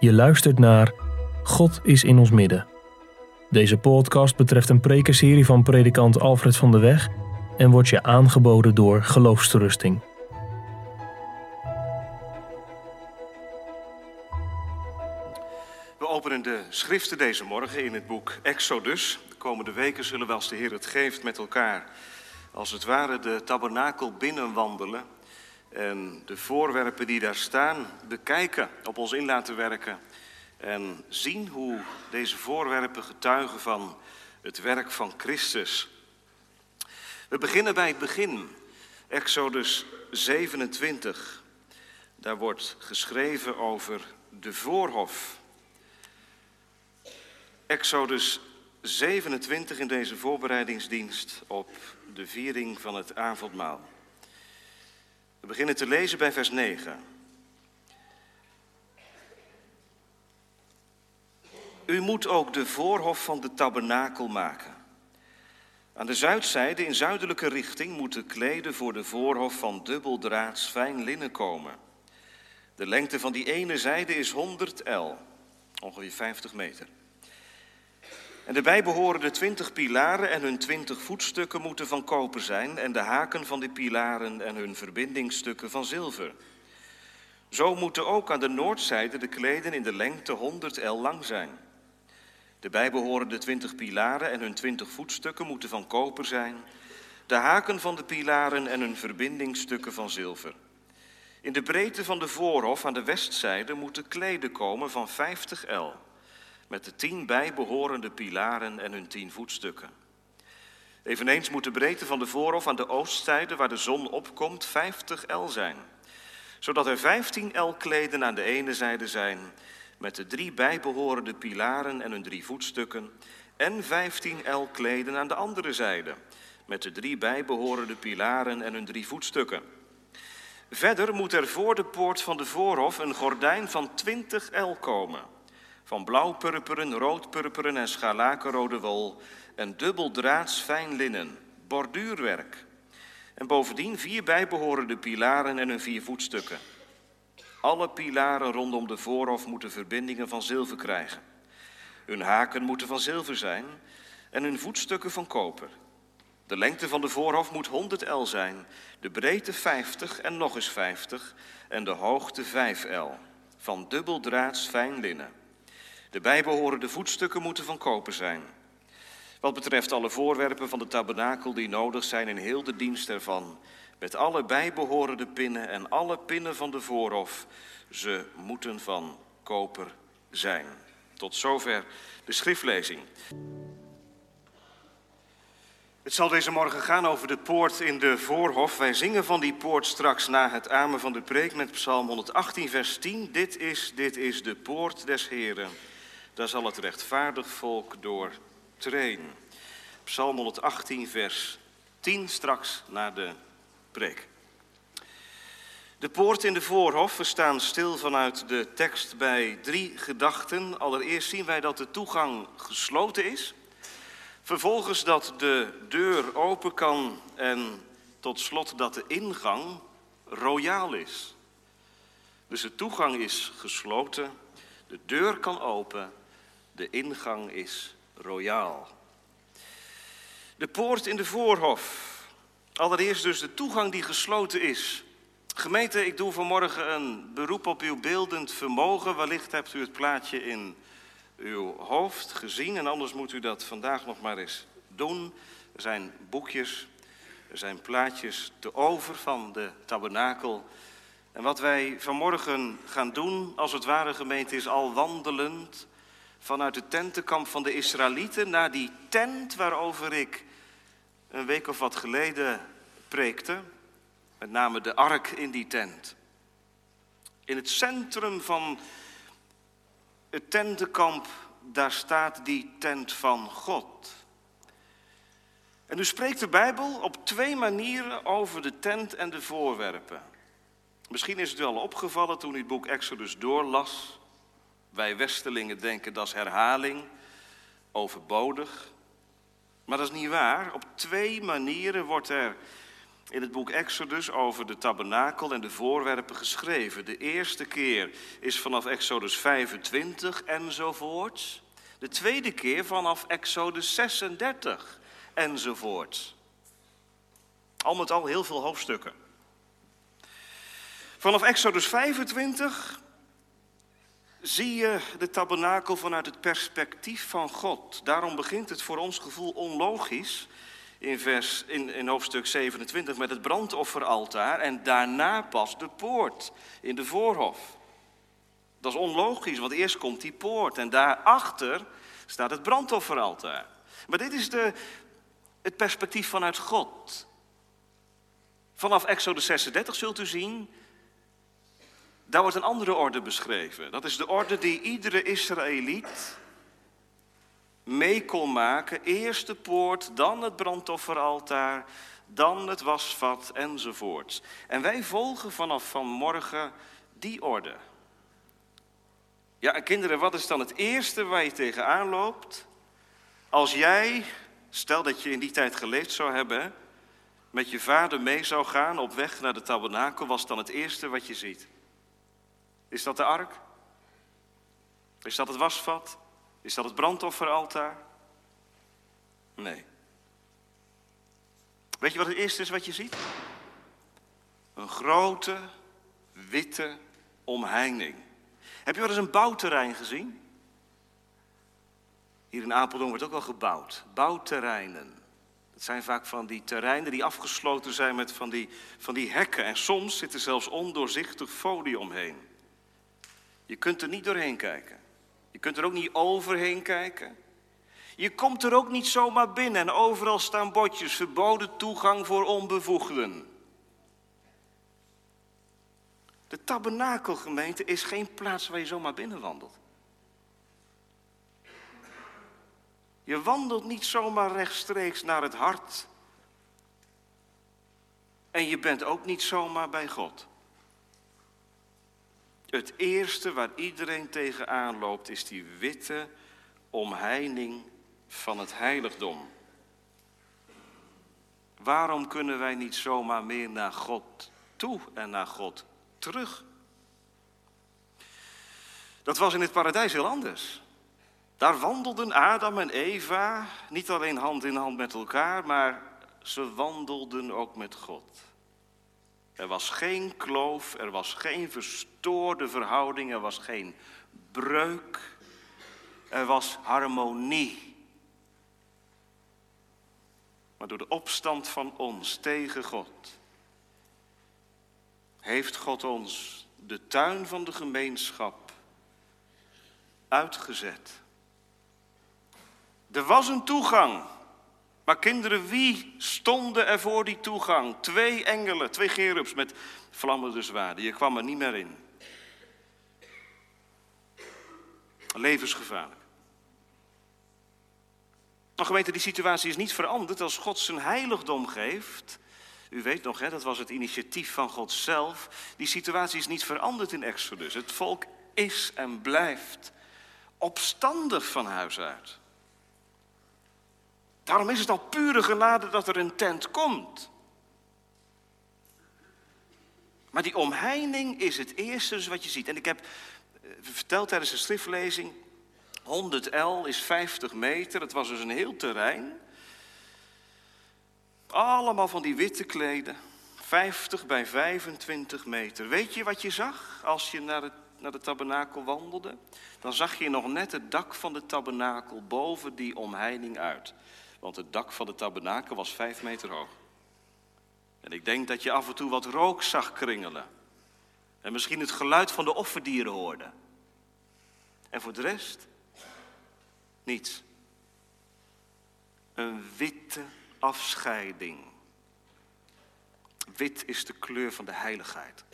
Je luistert naar God is in ons midden. Deze podcast betreft een prekenserie van predikant Alfred van de Weg en wordt je aangeboden door Geloofsterusting. We openen de schriften deze morgen in het boek Exodus. De komende weken zullen we als de Heer het geeft met elkaar als het ware de tabernakel binnenwandelen en de voorwerpen die daar staan bekijken, op ons in laten werken en zien hoe deze voorwerpen getuigen van het werk van Christus. We beginnen bij het begin, Exodus 27. Daar wordt geschreven over de voorhof. Exodus 27 in deze voorbereidingsdienst op de viering van het avondmaal. Beginnen te lezen bij vers 9. U moet ook de voorhof van de tabernakel maken. Aan de zuidzijde in zuidelijke richting moeten kleden voor de voorhof van dubbeldraads fijn linnen komen. De lengte van die ene zijde is 100 L, ongeveer 50 meter. En de bijbehorende twintig pilaren en hun twintig voetstukken moeten van koper zijn en de haken van die pilaren en hun verbindingsstukken van zilver. Zo moeten ook aan de noordzijde de kleden in de lengte 100 L lang zijn. De bijbehorende twintig pilaren en hun twintig voetstukken moeten van koper zijn, de haken van de pilaren en hun verbindingsstukken van zilver. In de breedte van de voorhof aan de westzijde moeten kleden komen van 50 L met de tien bijbehorende pilaren en hun tien voetstukken. Eveneens moet de breedte van de voorhof aan de oostzijde, waar de zon opkomt, 50 L zijn, zodat er 15 L kleden aan de ene zijde zijn, met de drie bijbehorende pilaren en hun drie voetstukken, en 15 L kleden aan de andere zijde, met de drie bijbehorende pilaren en hun drie voetstukken. Verder moet er voor de poort van de voorhof een gordijn van 20 L komen van blauw-purperen, rood-purperen en scharlakenrode wol en dubbeldraads fijn linnen, borduurwerk. En bovendien vier bijbehorende pilaren en hun vier voetstukken. Alle pilaren rondom de voorhof moeten verbindingen van zilver krijgen. Hun haken moeten van zilver zijn en hun voetstukken van koper. De lengte van de voorhof moet 100 L zijn, de breedte 50 en nog eens 50 en de hoogte 5 L, van dubbeldraads fijn linnen. De bijbehorende voetstukken moeten van koper zijn. Wat betreft alle voorwerpen van de tabernakel die nodig zijn in heel de dienst ervan, met alle bijbehorende pinnen en alle pinnen van de voorhof, ze moeten van koper zijn. Tot zover de schriftlezing. Het zal deze morgen gaan over de poort in de voorhof. Wij zingen van die poort straks na het amen van de preek met Psalm 118, vers 10. Dit is, dit is de poort des Heren. Daar zal het rechtvaardig volk door treden. Psalm 118, vers 10, straks na de preek. De poort in de voorhof, we staan stil vanuit de tekst bij drie gedachten. Allereerst zien wij dat de toegang gesloten is. Vervolgens dat de deur open kan en tot slot dat de ingang royaal is. Dus de toegang is gesloten, de deur kan open de ingang is royaal. De poort in de voorhof. Allereerst dus de toegang die gesloten is. Gemeente, ik doe vanmorgen een beroep op uw beeldend vermogen. Wellicht hebt u het plaatje in uw hoofd gezien en anders moet u dat vandaag nog maar eens doen. Er zijn boekjes, er zijn plaatjes te over van de tabernakel. En wat wij vanmorgen gaan doen, als het ware gemeente, is al wandelend vanuit het tentenkamp van de Israëlieten naar die tent waarover ik een week of wat geleden preekte. Met name de ark in die tent. In het centrum van het tentenkamp, daar staat die tent van God. En nu spreekt de Bijbel op twee manieren over de tent en de voorwerpen. Misschien is het al opgevallen toen u het boek Exodus doorlas. Wij Westelingen denken dat is herhaling, overbodig. Maar dat is niet waar. Op twee manieren wordt er in het boek Exodus over de tabernakel en de voorwerpen geschreven. De eerste keer is vanaf Exodus 25 enzovoort. De tweede keer vanaf Exodus 36 enzovoort. Al met al heel veel hoofdstukken. Vanaf Exodus 25 zie je de tabernakel vanuit het perspectief van God. Daarom begint het voor ons gevoel onlogisch in, vers, in, in hoofdstuk 27 met het brandofferaltaar en daarna pas de poort in de voorhof. Dat is onlogisch, want eerst komt die poort en daarachter staat het brandofferaltaar. Maar dit is de, het perspectief vanuit God. Vanaf Exodus 36 zult u zien, daar wordt een andere orde beschreven. Dat is de orde die iedere Israëliet mee kon maken. Eerst de poort, dan het brandofferaltaar, dan het wasvat enzovoort. En wij volgen vanaf vanmorgen die orde. Ja, en kinderen, wat is dan het eerste waar je tegenaan loopt? Als jij, stel dat je in die tijd geleefd zou hebben, met je vader mee zou gaan op weg naar de tabernakel, was dan het eerste wat je ziet? Is dat de ark? Is dat het wasvat? Is dat het brandofferaltaar? Nee. Weet je wat het eerste is wat je ziet? Een grote, witte omheining. Heb je wel eens een bouwterrein gezien? Hier in Apeldoorn wordt ook wel gebouwd. Bouwterreinen. Het zijn vaak van die terreinen die afgesloten zijn met van die, van die hekken. En soms zit er zelfs ondoorzichtig folie omheen. Je kunt er niet doorheen kijken. Je kunt er ook niet overheen kijken. Je komt er ook niet zomaar binnen en overal staan bordjes verboden toegang voor onbevoegden. De tabernakelgemeente is geen plaats waar je zomaar binnen wandelt. Je wandelt niet zomaar rechtstreeks naar het hart. En je bent ook niet zomaar bij God. Het eerste waar iedereen tegenaan loopt is die witte omheining van het heiligdom. Waarom kunnen wij niet zomaar meer naar God toe en naar God terug? Dat was in het paradijs heel anders. Daar wandelden Adam en Eva niet alleen hand in hand met elkaar, maar ze wandelden ook met God. Er was geen kloof, er was geen verstoorde verhouding, er was geen breuk, er was harmonie. Maar door de opstand van ons tegen God heeft God ons de tuin van de gemeenschap uitgezet. Er was een toegang. Maar kinderen, wie stonden er voor die toegang? Twee engelen, twee gerubs met vlammende zwaarden. Je kwam er niet meer in. Levensgevaarlijk. Maar gemeente, die situatie is niet veranderd als God zijn heiligdom geeft. U weet nog, hè, dat was het initiatief van God zelf. Die situatie is niet veranderd in Exodus. Het volk is en blijft opstandig van huis uit. Daarom is het al pure genade dat er een tent komt. Maar die omheining is het eerste dus wat je ziet. En ik heb eh, verteld tijdens de schriftlezing, 100 L is 50 meter. Het was dus een heel terrein. Allemaal van die witte kleden. 50 bij 25 meter. Weet je wat je zag als je naar, het, naar de tabernakel wandelde? Dan zag je nog net het dak van de tabernakel boven die omheining uit. Want het dak van de tabernakel was vijf meter hoog. En ik denk dat je af en toe wat rook zag kringelen. En misschien het geluid van de offerdieren hoorde. En voor de rest, niets. Een witte afscheiding. Wit is de kleur van de heiligheid.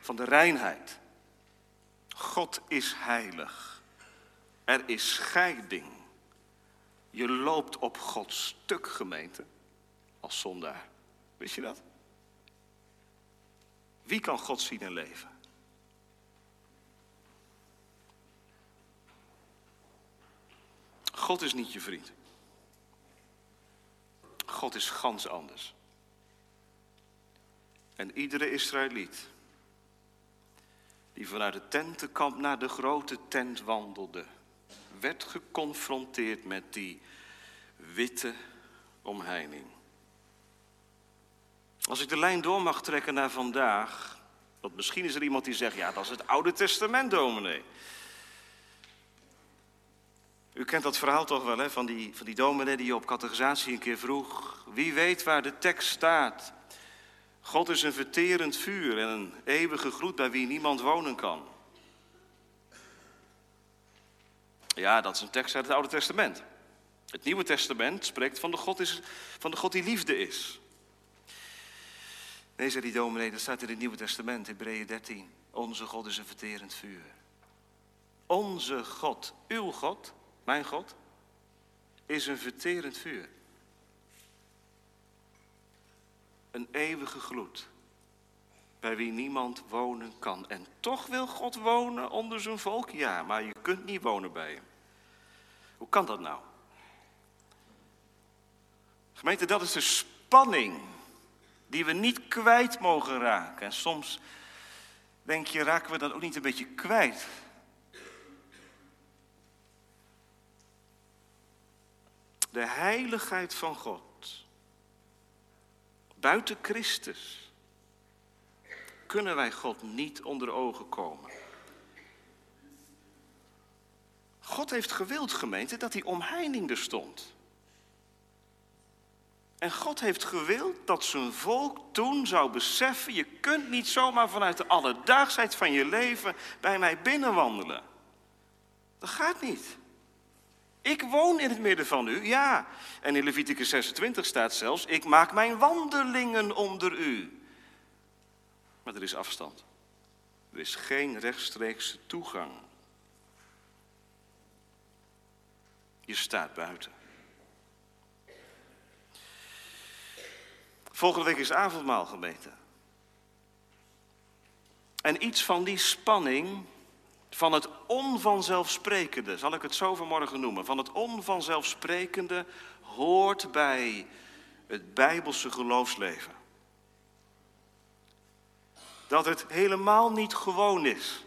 Van de reinheid. God is heilig. Er is scheiding. Je loopt op Gods stuk, gemeente, als zondaar. Wist je dat? Wie kan God zien en leven? God is niet je vriend. God is gans anders. En iedere Israëliet die vanuit het tentenkamp naar de grote tent wandelde, werd geconfronteerd met die witte omheining. Als ik de lijn door mag trekken naar vandaag, want misschien is er iemand die zegt, ja dat is het Oude Testament dominee. U kent dat verhaal toch wel, hè, van die, van die dominee die op catechisatie een keer vroeg. Wie weet waar de tekst staat? God is een verterend vuur en een eeuwige gloed bij wie niemand wonen kan. Ja, dat is een tekst uit het Oude Testament. Het Nieuwe Testament spreekt van de God, is, van de God die liefde is. Nee, zei die dominee, dat staat in het Nieuwe Testament, Hebreeën 13. Onze God is een verterend vuur. Onze God, uw God, mijn God, is een verterend vuur. Een eeuwige gloed, bij wie niemand wonen kan. En toch wil God wonen onder zijn volk? Ja, maar je kunt niet wonen bij hem. Hoe kan dat nou? Gemeente, dat is de spanning die we niet kwijt mogen raken. En soms denk je, raken we dat ook niet een beetje kwijt? De heiligheid van God. Buiten Christus kunnen wij God niet onder ogen komen. God heeft gewild, gemeente, dat die omheining er stond. En God heeft gewild dat zijn volk toen zou beseffen: je kunt niet zomaar vanuit de alledaagsheid van je leven bij mij binnenwandelen. Dat gaat niet. Ik woon in het midden van u, ja. En in Leviticus 26 staat zelfs: ik maak mijn wandelingen onder u. Maar er is afstand. Er is geen rechtstreekse toegang. Je staat buiten. Volgende week is avondmaal gemeten. En iets van die spanning, van het onvanzelfsprekende, zal ik het zo vanmorgen noemen, van het onvanzelfsprekende hoort bij het bijbelse geloofsleven. Dat het helemaal niet gewoon is.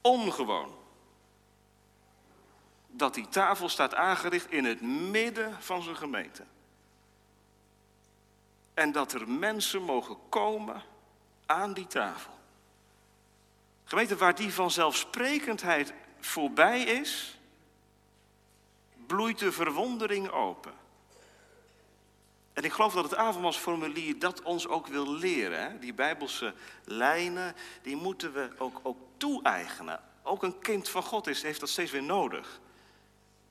Ongewoon. Dat die tafel staat aangericht in het midden van zijn gemeente. En dat er mensen mogen komen aan die tafel. Gemeente, waar die vanzelfsprekendheid voorbij is, bloeit de verwondering open. En ik geloof dat het avondmaalsformulier dat ons ook wil leren. Hè? Die bijbelse lijnen, die moeten we ook, ook toe-eigenen. Ook een kind van God is, heeft dat steeds weer nodig.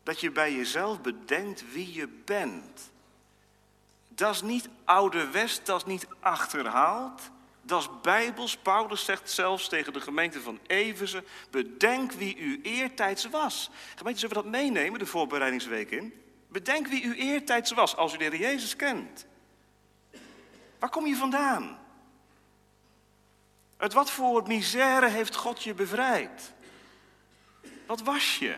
Dat je bij jezelf bedenkt wie je bent. Dat is niet ouderwest, dat is niet achterhaald. Dat is bijbels. Paulus zegt zelfs tegen de gemeente van Eversen: Bedenk wie u eertijds was. Gemeente, zullen we dat meenemen, de voorbereidingsweek in? Bedenk wie u eertijds was, als u de Heer Jezus kent. Waar kom je vandaan? Uit wat voor misère heeft God je bevrijd? Wat was je?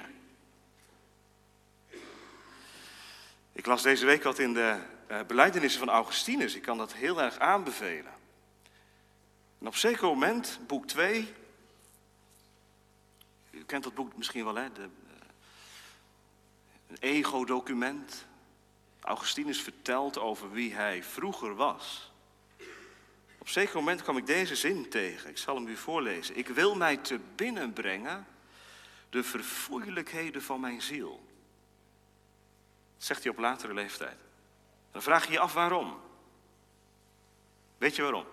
Ik las deze week wat in de uh, beleidenissen van Augustinus. Ik kan dat heel erg aanbevelen. En op zeker moment, boek 2. U kent dat boek misschien wel, hè? De, een ego-document. Augustinus vertelt over wie hij vroeger was. Op zeker moment kwam ik deze zin tegen. Ik zal hem u voorlezen. Ik wil mij te binnen brengen de verfoeilijkheden van mijn ziel. Dat zegt hij op latere leeftijd. Dan vraag je je af waarom. Weet je waarom?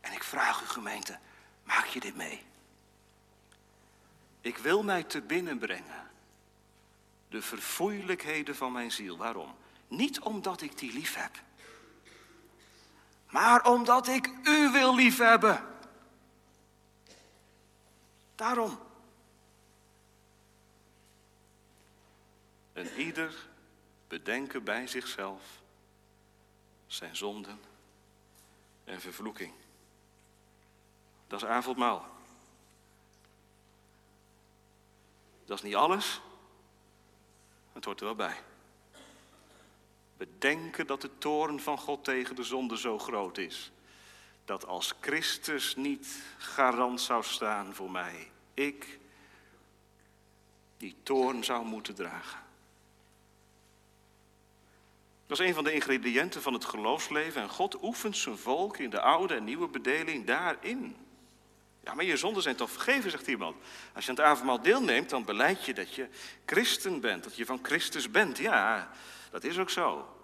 En ik vraag u gemeente, maak je dit mee? Ik wil mij te binnen brengen. De verfoeilijkheden van mijn ziel. Waarom? Niet omdat ik die lief heb. Maar omdat ik u wil liefhebben. Daarom. En ieder bedenken bij zichzelf zijn zonden en vervloeking. Dat is avondmaal. Dat is niet alles, het hoort er wel bij. We denken dat de toorn van God tegen de zonde zo groot is. Dat als Christus niet garant zou staan voor mij, ik die toorn zou moeten dragen. Dat is een van de ingrediënten van het geloofsleven. En God oefent zijn volk in de oude en nieuwe bedeling daarin. Ja, maar je zonden zijn toch vergeven, zegt iemand. Als je aan het avondmaal deelneemt, dan beleid je dat je christen bent. Dat je van Christus bent. Ja, dat is ook zo.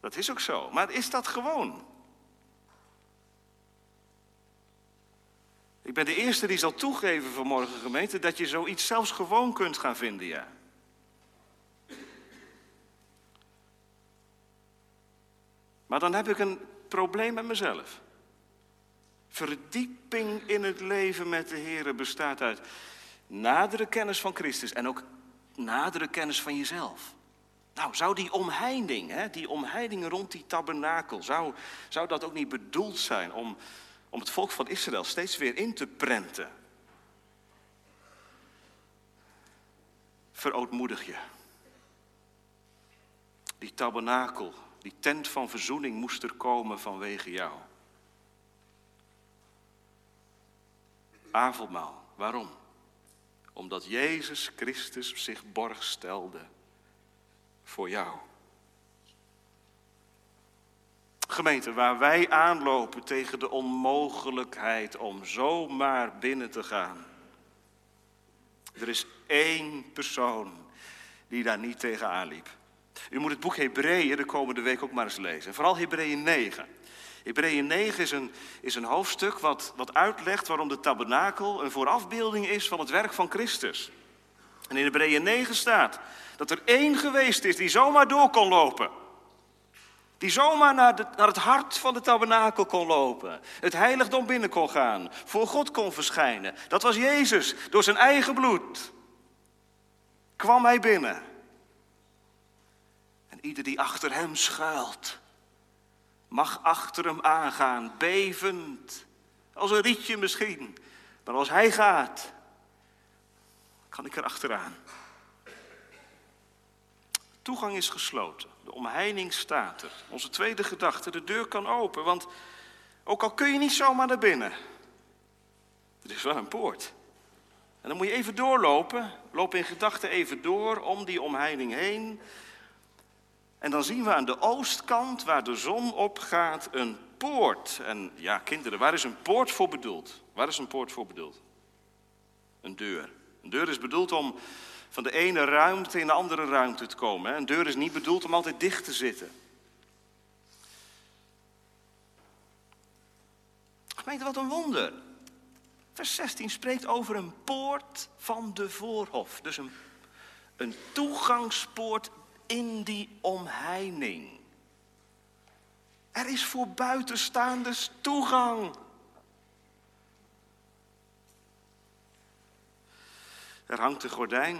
Dat is ook zo. Maar is dat gewoon? Ik ben de eerste die zal toegeven vanmorgen, gemeente, dat je zoiets zelfs gewoon kunt gaan vinden, ja. Maar dan heb ik een probleem met mezelf. Verdieping in het leven met de Heer bestaat uit nadere kennis van Christus en ook nadere kennis van jezelf. Nou, zou die omheining, hè, die omheining rond die tabernakel, zou, zou dat ook niet bedoeld zijn om, om het volk van Israël steeds weer in te prenten? Verootmoedig je. Die tabernakel, die tent van verzoening moest er komen vanwege jou. Avondmaal, waarom? Omdat Jezus Christus zich borg stelde voor jou. Gemeente, waar wij aanlopen tegen de onmogelijkheid om zomaar binnen te gaan. Er is één persoon die daar niet tegen aanliep. U moet het boek Hebreeën de komende week ook maar eens lezen. Vooral Hebreeën 9. Hebreeën 9 is een, is een hoofdstuk wat, wat uitlegt waarom de tabernakel een voorafbeelding is van het werk van Christus. En in Hebreeën 9 staat dat er één geweest is die zomaar door kon lopen. Die zomaar naar, de, naar het hart van de tabernakel kon lopen. Het heiligdom binnen kon gaan. Voor God kon verschijnen. Dat was Jezus. Door zijn eigen bloed kwam hij binnen. En ieder die achter hem schuilt, mag achter hem aangaan, bevend. Als een rietje misschien. Maar als hij gaat, kan ik er achteraan. Toegang is gesloten. De omheining staat er. Onze tweede gedachte, de deur kan open. Want ook al kun je niet zomaar naar binnen, er is wel een poort. En dan moet je even doorlopen. Loop in gedachten even door om die omheining heen. En dan zien we aan de oostkant, waar de zon opgaat, een poort. En ja, kinderen, waar is een poort voor bedoeld? Waar is een poort voor bedoeld? Een deur. Een deur is bedoeld om van de ene ruimte in de andere ruimte te komen. Een deur is niet bedoeld om altijd dicht te zitten. Gemeente, wat een wonder. Vers 16 spreekt over een poort van de voorhof. Dus een, een toegangspoort in die omheining. Er is voor buitenstaanders toegang. Er hangt een gordijn.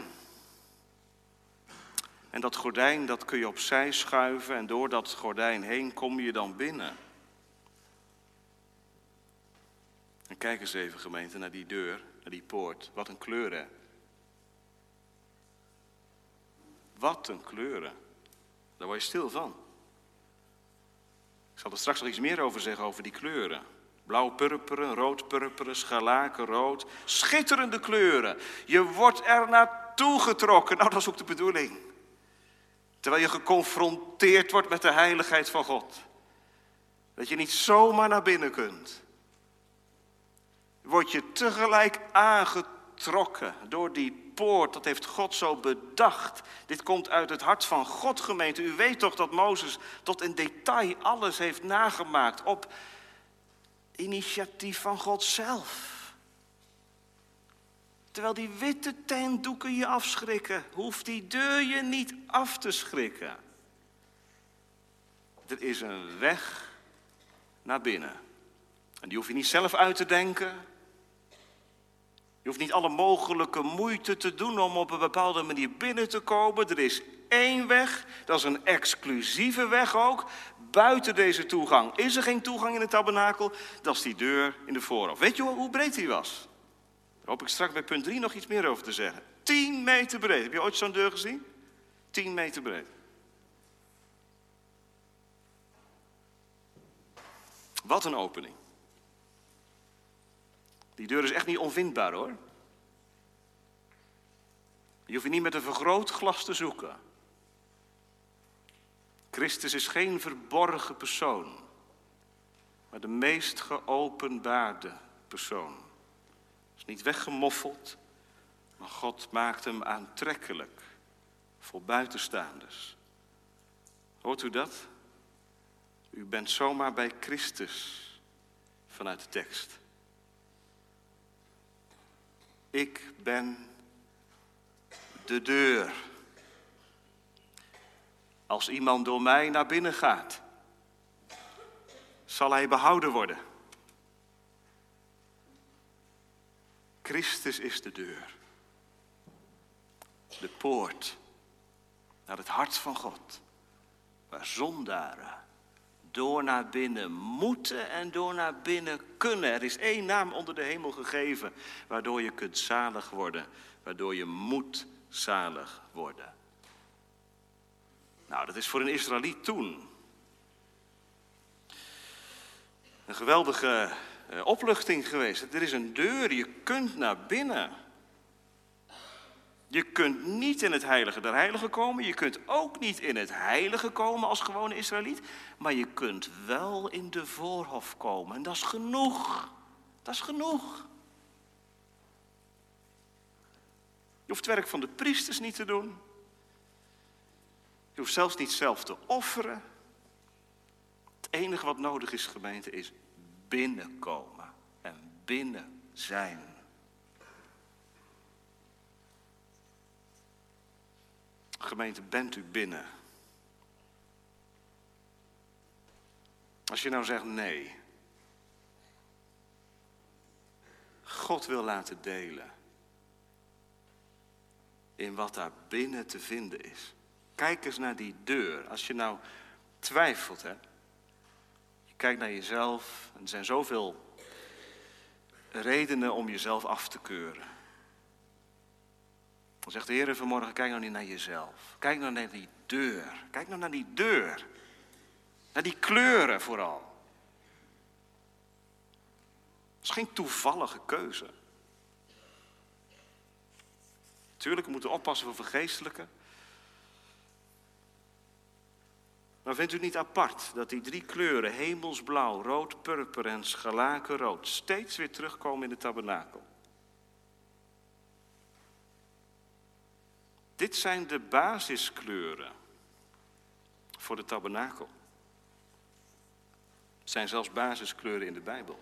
En dat gordijn dat kun je opzij schuiven en door dat gordijn heen kom je dan binnen. En kijk eens even gemeente naar die deur, naar die poort. Wat een kleuren. Wat een kleuren. Daar word je stil van. Ik zal er straks nog iets meer over zeggen over die kleuren. Blauw purperen, rood purperen, scharlaken rood. Schitterende kleuren. Je wordt er naartoe getrokken. Nou, dat is ook de bedoeling. Terwijl je geconfronteerd wordt met de heiligheid van God. Dat je niet zomaar naar binnen kunt. Word je tegelijk aangetrokken door die poort. Dat heeft God zo bedacht. Dit komt uit het hart van God, gemeente. U weet toch dat Mozes tot in detail alles heeft nagemaakt op initiatief van God zelf. Terwijl die witte tentdoeken je afschrikken, hoeft die deur je niet af te schrikken. Er is een weg naar binnen. En die hoef je niet zelf uit te denken. Hoeft niet alle mogelijke moeite te doen om op een bepaalde manier binnen te komen. Er is één weg, dat is een exclusieve weg ook. Buiten deze toegang is er geen toegang in het tabernakel. Dat is die deur in de voorhof. Weet je hoe breed die was? Daar hoop ik straks bij punt 3 nog iets meer over te zeggen. 10 meter breed. Heb je ooit zo'n deur gezien? 10 meter breed. Wat een opening. Die deur is echt niet onvindbaar hoor. Je hoeft niet met een vergrootglas te zoeken. Christus is geen verborgen persoon, maar de meest geopenbaarde persoon. Is niet weggemoffeld, maar God maakt hem aantrekkelijk voor buitenstaanders. Hoort u dat? U bent zomaar bij Christus vanuit de tekst. Ik ben de deur. Als iemand door mij naar binnen gaat, zal hij behouden worden. Christus is de deur. De poort naar het hart van God. Waar zondaren door naar binnen moeten en door naar binnen kunnen. Er is één naam onder de hemel gegeven waardoor je kunt zalig worden. Waardoor je moet zalig worden. Nou, dat is voor een Israëliet toen een geweldige eh, opluchting geweest. Er is een deur, je kunt naar binnen. Je kunt niet in het heilige der heiligen komen. Je kunt ook niet in het heilige komen als gewone Israëliet. Maar je kunt wel in de voorhof komen. En dat is genoeg. Dat is genoeg. Je hoeft het werk van de priesters niet te doen. Je hoeft zelfs niet zelf te offeren. Het enige wat nodig is, gemeente, is binnenkomen en binnen zijn. Gemeente, bent u binnen? Als je nou zegt nee. God wil laten delen in wat daar binnen te vinden is. Kijk eens naar die deur. Als je nou twijfelt, hè. Je kijkt naar jezelf. En er zijn zoveel redenen om jezelf af te keuren. Dan zegt de Heer vanmorgen, kijk nou niet naar jezelf. Kijk nou naar die deur. Kijk nou naar die deur. Naar die kleuren vooral. Het is geen toevallige keuze. Tuurlijk, we moeten oppassen voor vergeestelijken. Maar vindt u niet apart dat die drie kleuren, hemelsblauw, rood, purper en scharlakenrood, steeds weer terugkomen in de tabernakel? Dit zijn de basiskleuren voor de tabernakel. Het zijn zelfs basiskleuren in de Bijbel.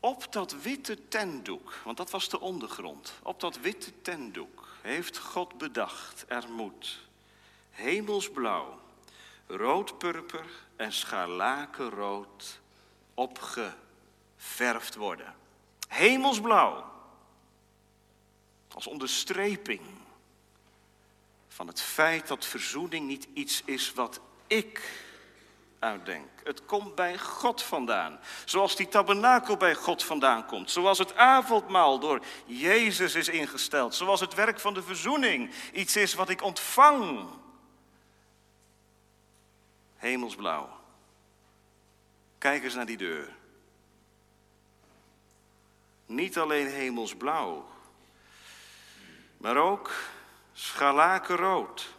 Op dat witte tentdoek, want dat was de ondergrond, op dat witte tentdoek heeft God bedacht, er moet hemelsblauw, roodpurper en scharlakenrood opgeverfd worden. Hemelsblauw, als onderstreping van het feit dat verzoening niet iets is wat ik uitdenk. Het komt bij God vandaan. Zoals die tabernakel bij God vandaan komt. Zoals het avondmaal door Jezus is ingesteld. Zoals het werk van de verzoening iets is wat ik ontvang. Hemelsblauw. Kijk eens naar die deur. Niet alleen hemelsblauw, maar ook scharlakenrood.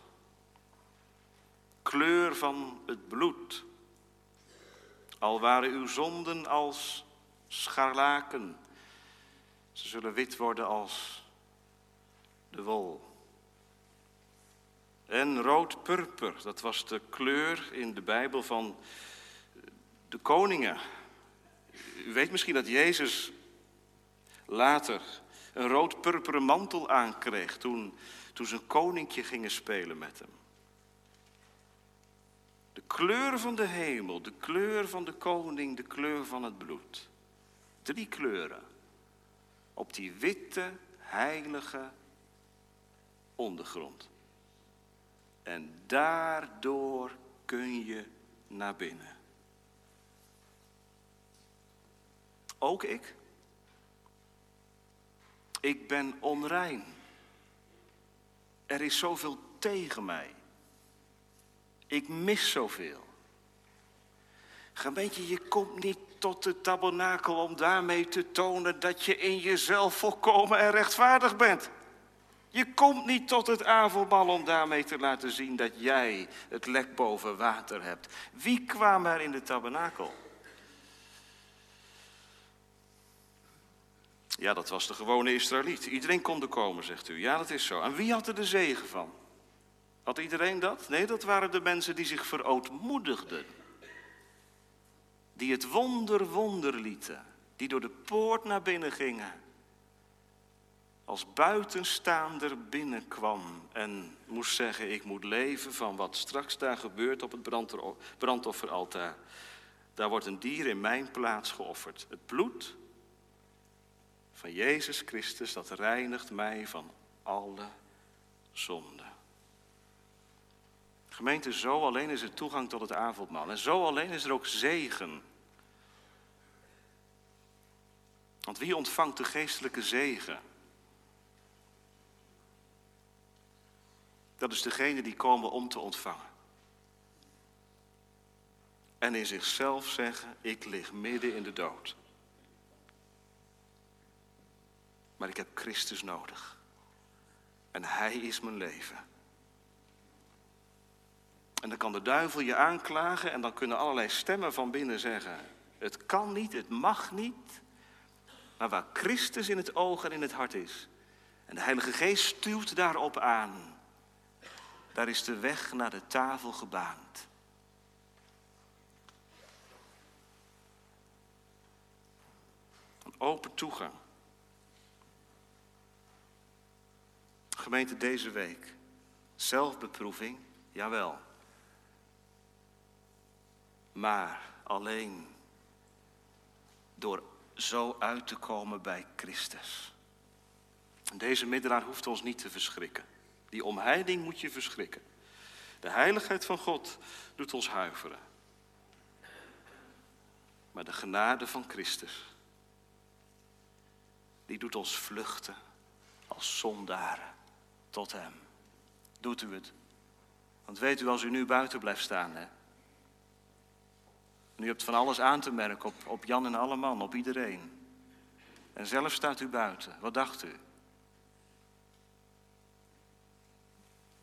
Kleur van het bloed. Al waren uw zonden als scharlaken, ze zullen wit worden als de wol. En rood-purper, dat was de kleur in de Bijbel van de koningen. U weet misschien dat Jezus later een rood-purperen mantel aankreeg toen, toen ze een koninkje gingen spelen met hem. De kleur van de hemel, de kleur van de koning, de kleur van het bloed. Drie kleuren. Op die witte, heilige ondergrond. En daardoor kun je naar binnen. Ook ik. Ik ben onrein. Er is zoveel tegen mij. Ik mis zoveel. Gemeente, je komt niet tot de tabernakel om daarmee te tonen dat je in jezelf volkomen en rechtvaardig bent. Je komt niet tot het avondmaal om daarmee te laten zien dat jij het lek boven water hebt. Wie kwam er in de tabernakel? Ja, dat was de gewone Israëliet. Iedereen kon er komen, zegt u. Ja, dat is zo. En wie had er de zegen van? Had iedereen dat? Nee, dat waren de mensen die zich verootmoedigden. Die het wonder wonder lieten. Die door de poort naar binnen gingen. Als buitenstaander binnenkwam en moest zeggen: Ik moet leven van wat straks daar gebeurt op het brandofferaltaar. Daar wordt een dier in mijn plaats geofferd. Het bloed van Jezus Christus, dat reinigt mij van alle zonde. Gemeente, zo alleen is er toegang tot het avondmaal. En zo alleen is er ook zegen. Want wie ontvangt de geestelijke zegen? Dat is degene die komen om te ontvangen. En in zichzelf zeggen, ik lig midden in de dood. Maar ik heb Christus nodig. En Hij is mijn leven. En dan kan de duivel je aanklagen en dan kunnen allerlei stemmen van binnen zeggen: Het kan niet, het mag niet. Maar waar Christus in het oog en in het hart is, en de Heilige Geest stuurt daarop aan, daar is de weg naar de tafel gebaand. Een open toegang. Gemeente deze week. Zelfbeproeving, jawel. Maar alleen door zo uit te komen bij Christus. Deze middelaar hoeft ons niet te verschrikken. Die omheiding moet je verschrikken. De heiligheid van God doet ons huiveren. Maar de genade van Christus, die doet ons vluchten als zondaren tot Hem. Doet u het? Want weet u, als u nu buiten blijft staan, hè? En u hebt van alles aan te merken op, op Jan en alle man, op iedereen. En zelf staat u buiten. Wat dacht u?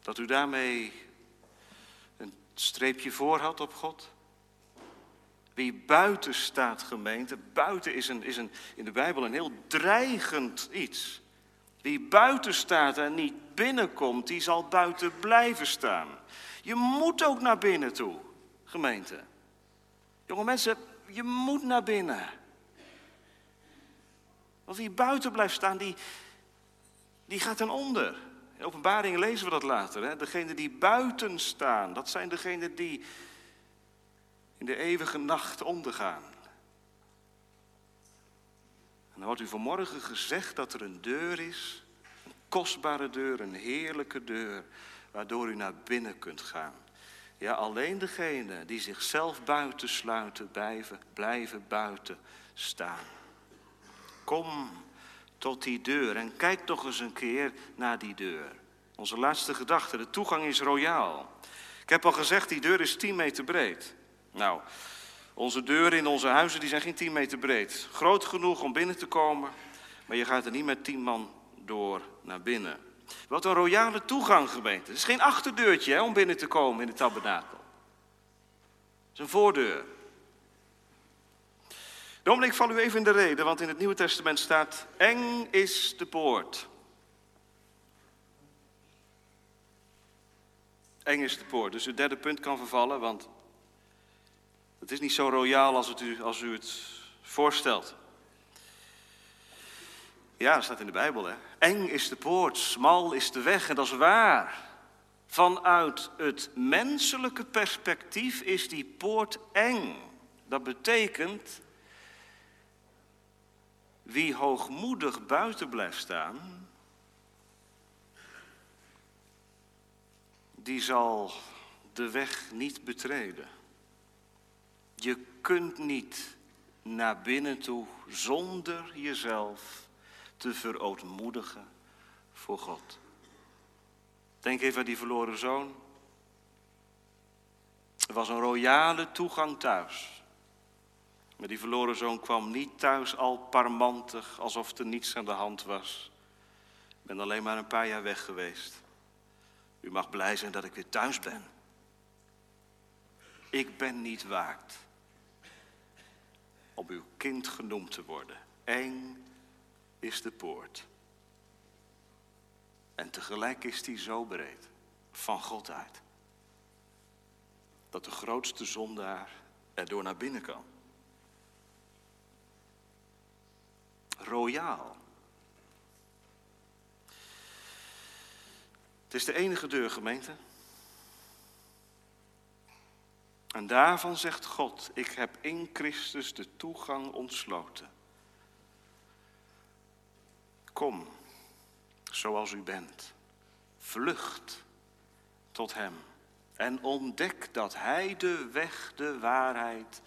Dat u daarmee een streepje voor had op God? Wie buiten staat, gemeente, buiten is, een, is een, in de Bijbel een heel dreigend iets. Wie buiten staat en niet binnenkomt, die zal buiten blijven staan. Je moet ook naar binnen toe, gemeente. Jonge mensen, je moet naar binnen. Want wie buiten blijft staan, die, die gaat ten onder. In openbaringen lezen we dat later. Hè? Degenen die buiten staan, dat zijn degenen die in de eeuwige nacht ondergaan. En dan wordt u vanmorgen gezegd dat er een deur is, kostbare deur, een heerlijke deur, waardoor u naar binnen kunt gaan. Ja, alleen degenen die zichzelf buiten sluiten, blijven, blijven buiten staan. Kom tot die deur en kijk toch eens een keer naar die deur. Onze laatste gedachte, de toegang is royaal. Ik heb al gezegd, die deur is 10 meter breed. Nou, onze deuren in onze huizen die zijn geen 10 meter breed. Groot genoeg om binnen te komen, maar je gaat er niet met 10 man door naar binnen. Wat een royale toegang, gemeente. Het is geen achterdeurtje hè, om binnen te komen in de tabernakel. Het is een voordeur. Dominic, ik val u even in de reden, want in het Nieuwe Testament staat: Eng is de poort. Eng is de poort. Dus het derde punt kan vervallen, want het is niet zo royaal als, u, als u het voorstelt. Ja, dat staat in de Bijbel. Hè? Eng is de poort, smal is de weg en dat is waar. Vanuit het menselijke perspectief is die poort eng. Dat betekent, wie hoogmoedig buiten blijft staan, die zal de weg niet betreden. Je kunt niet naar binnen toe zonder jezelf te verootmoedigen voor God. Denk even aan die verloren zoon. Er was een royale toegang thuis. Maar die verloren zoon kwam niet thuis al parmantig, alsof er niets aan de hand was. Ik ben alleen maar een paar jaar weg geweest. U mag blij zijn dat ik weer thuis ben. Ik ben niet waard om uw kind genoemd te worden. Eng is de poort. En tegelijk is die zo breed, van God uit, dat de grootste zondaar er door naar binnen kan. Royaal. Het is de enige deur, gemeente. En daarvan zegt God, ik heb in Christus de toegang ontsloten. Kom, zoals u bent. Vlucht tot Hem en ontdek dat Hij de weg, de waarheid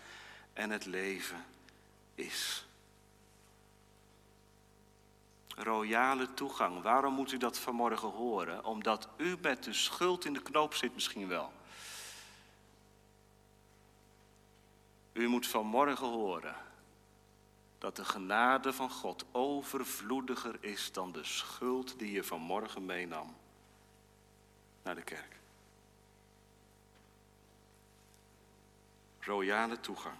en het leven is. Royale toegang. Waarom moet u dat vanmorgen horen? Omdat u met de schuld in de knoop zit misschien wel. U moet vanmorgen horen dat de genade van God overvloediger is dan de schuld die je vanmorgen meenam naar de kerk. Royale toegang.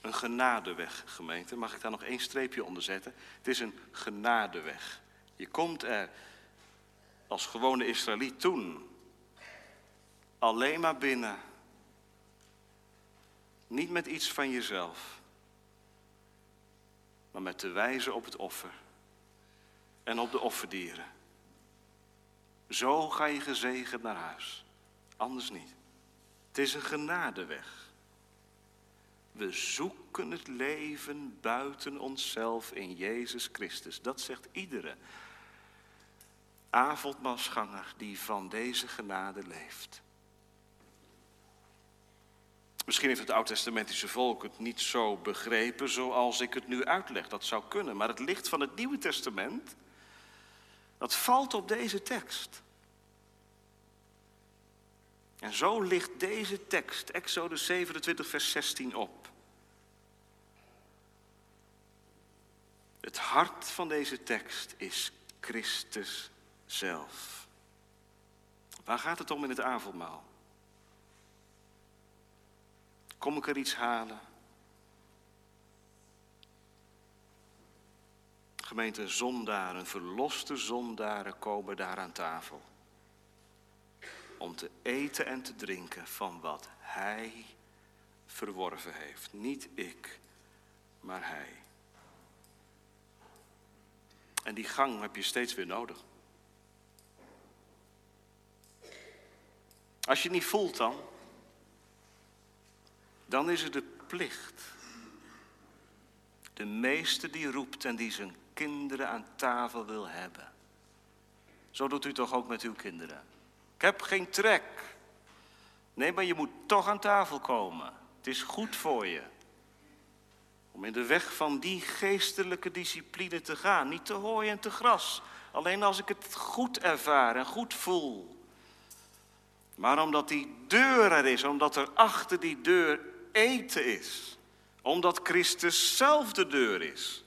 Een genadeweg, gemeente. Mag ik daar nog één streepje onder zetten? Het is een genadeweg. Je komt er als gewone Israëliet toen alleen maar binnen. Niet met iets van jezelf, maar met te wijzen op het offer en op de offerdieren. Zo ga je gezegend naar huis, anders niet. Het is een genadeweg. We zoeken het leven buiten onszelf in Jezus Christus. Dat zegt iedere avondmaalsganger die van deze genade leeft. Misschien heeft het oud-testamentische volk het niet zo begrepen zoals ik het nu uitleg. Dat zou kunnen. Maar het licht van het Nieuwe Testament, dat valt op deze tekst. En zo ligt deze tekst, Exodus 27, vers 16, op. Het hart van deze tekst is Christus zelf. Waar gaat het om in het avondmaal? Kom ik er iets halen? Gemeente zondaren, verloste zondaren komen daar aan tafel. Om te eten en te drinken van wat Hij verworven heeft. Niet ik, maar Hij. En die gang heb je steeds weer nodig. Als je het niet voelt dan, dan is het de plicht. De meeste die roept en die zijn kinderen aan tafel wil hebben. Zo doet u toch ook met uw kinderen. Ik heb geen trek. Nee, maar je moet toch aan tafel komen. Het is goed voor je. Om in de weg van die geestelijke discipline te gaan. Niet te hooi en te gras. Alleen als ik het goed ervaar en goed voel. Maar omdat die deur er is, omdat er achter die deur eten is. Omdat Christus zelf de deur is.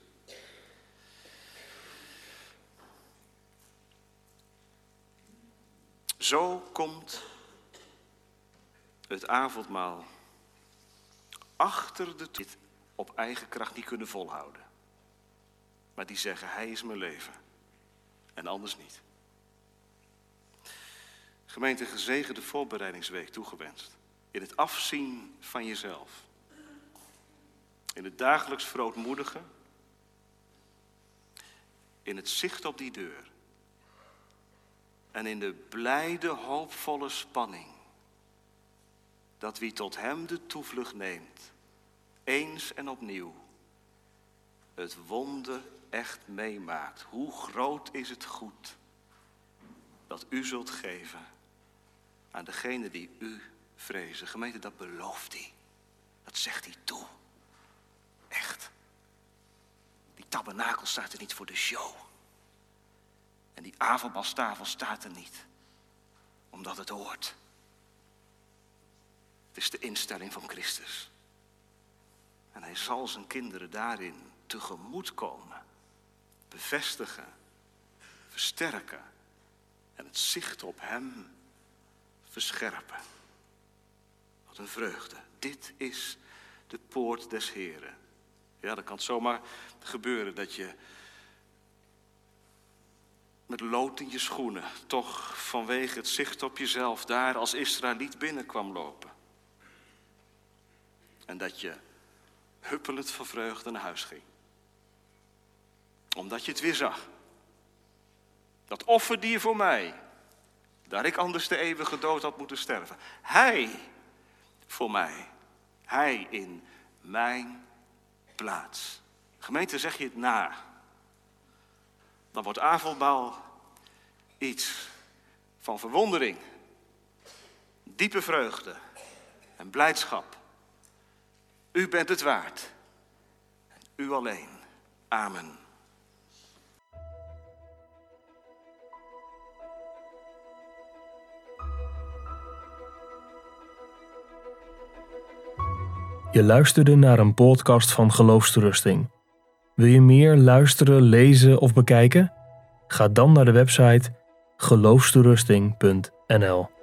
Zo komt het avondmaal achter de op eigen kracht niet kunnen volhouden. Maar die zeggen, hij is mijn leven. En anders niet. Gemeente, gezegende voorbereidingsweek toegewenst. In het afzien van jezelf. In het dagelijks verootmoedigen. In het zicht op die deur. En in de blijde, hoopvolle spanning. Dat wie tot hem de toevlucht neemt, eens en opnieuw het wonder echt meemaakt. Hoe groot is het goed dat u zult geven aan degene die u vrezen. Gemeente, dat belooft hij. Dat zegt hij toe. Echt. Die tabernakel staat er niet voor de show. En die avondbalstafel staat er niet omdat het hoort. Het is de instelling van Christus. En hij zal zijn kinderen daarin tegemoet komen, bevestigen, versterken en het zicht op hem verscherpen. Vreugde. Dit is de poort des Heren. Ja, dan kan zomaar gebeuren dat je met lood in je schoenen toch vanwege het zicht op jezelf daar als Israëliet binnenkwam lopen. En dat je huppelend van vreugde naar huis ging. Omdat je het weer zag. Dat offerdier voor mij, daar ik anders de eeuwige dood had moeten sterven. Hij voor mij. Hij in mijn plaats. Gemeente, zeg je het na. Dan wordt avondmaal iets van verwondering, diepe vreugde en blijdschap. U bent het waard. U alleen. Amen. Je luisterde naar een podcast van Geloofsterusting. Wil je meer luisteren, lezen of bekijken? Ga dan naar de website geloofsterusting.nl